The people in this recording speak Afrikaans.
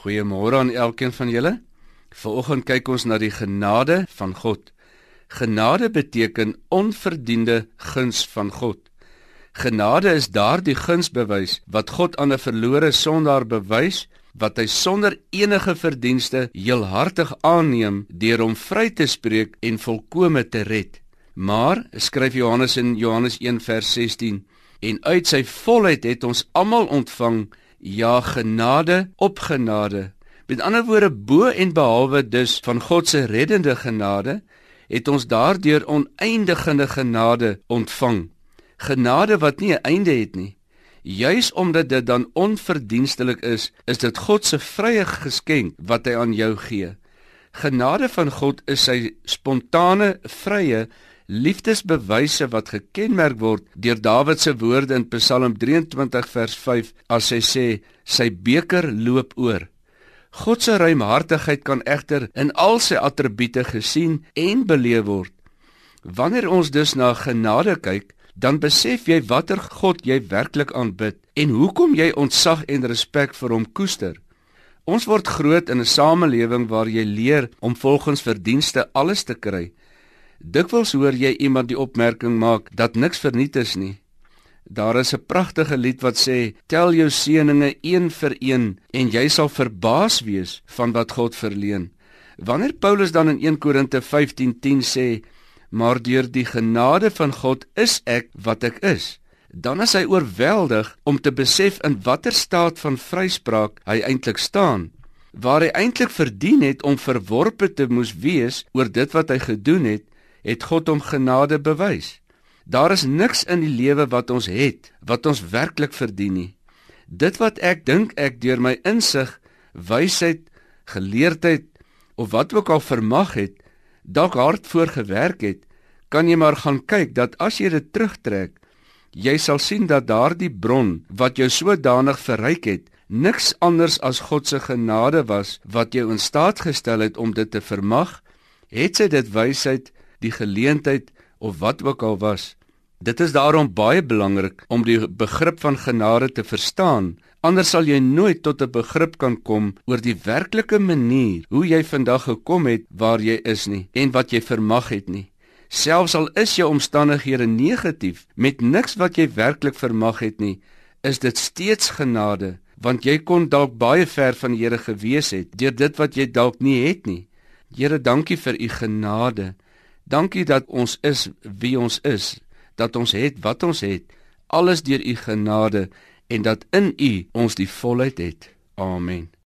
Goeiemôre aan elkeen van julle. Vanoggend kyk ons na die genade van God. Genade beteken onverdiende guns van God. Genade is daardie gunsbewys wat God aan 'n verlore sondaar bewys wat hy sonder enige verdienste heelhartig aanneem deur hom vry te spreek en volkome te red. Maar skryf Johannes in Johannes 1 vers 16 en uit sy volheid het ons almal ontvang ja genade op genade. Met ander woorde bo en behalwe dus van God se reddende genade het ons daardeur oneindige genade ontvang. Genade wat nie 'n einde het nie. Juis omdat dit dan onverdienstelik is, is dit God se vrye geskenk wat hy aan jou gee. Genade van God is sy spontane, vrye liefdesbewyse wat gekenmerk word deur Dawid se woorde in Psalm 23 vers 5 as hy sê sy beker loop oor. God se ruimhartigheid kan egter in al sy attribute gesien en beleef word. Wanneer ons dus na genade kyk, dan besef jy watter God jy werklik aanbid en hoekom jy ontzag en respek vir hom koester. Ons word groot in 'n samelewing waar jy leer om volgens verdienste alles te kry Dikwels hoor jy iemand die opmerking maak dat niks verniet is nie. Daar is 'n pragtige lied wat sê: "Tel jou seëninge een vir een en jy sal verbaas wees van wat God verleen." Wanneer Paulus dan in 1 Korinte 15:10 sê: "Maar deur die genade van God is ek wat ek is," dan is hy oorweldig om te besef in watter staat van vryspraak hy eintlik staan. Waar hy eintlik verdien het om verworpe te moes wees oor dit wat hy gedoen het, het God hom genade bewys. Daar is niks in die lewe wat ons het wat ons werklik verdien nie. Dit wat ek dink ek deur my insig, wysheid, geleerdheid of wat ook al vermag het, dalk hard voorgewerk het, kan jy maar gaan kyk dat as jy dit terugtrek, jy sal sien dat daardie bron wat jou sodanig verryk het, niks anders as God se genade was wat jou in staat gestel het om dit te vermag, het sy dit wysheid die geleentheid of wat ook al was. Dit is daarom baie belangrik om die begrip van genade te verstaan, anders sal jy nooit tot 'n begrip kan kom oor die werklike manier hoe jy vandag gekom het waar jy is nie en wat jy vermag het nie. Selfs al is jou omstandighede negatief met niks wat jy werklik vermag het nie, is dit steeds genade want jy kon dalk baie ver van die Here gewees het deur dit wat jy dalk nie het nie. Here, dankie vir u genade. Dankie dat ons is wie ons is, dat ons het wat ons het, alles deur u genade en dat in u ons die volheid het. Amen.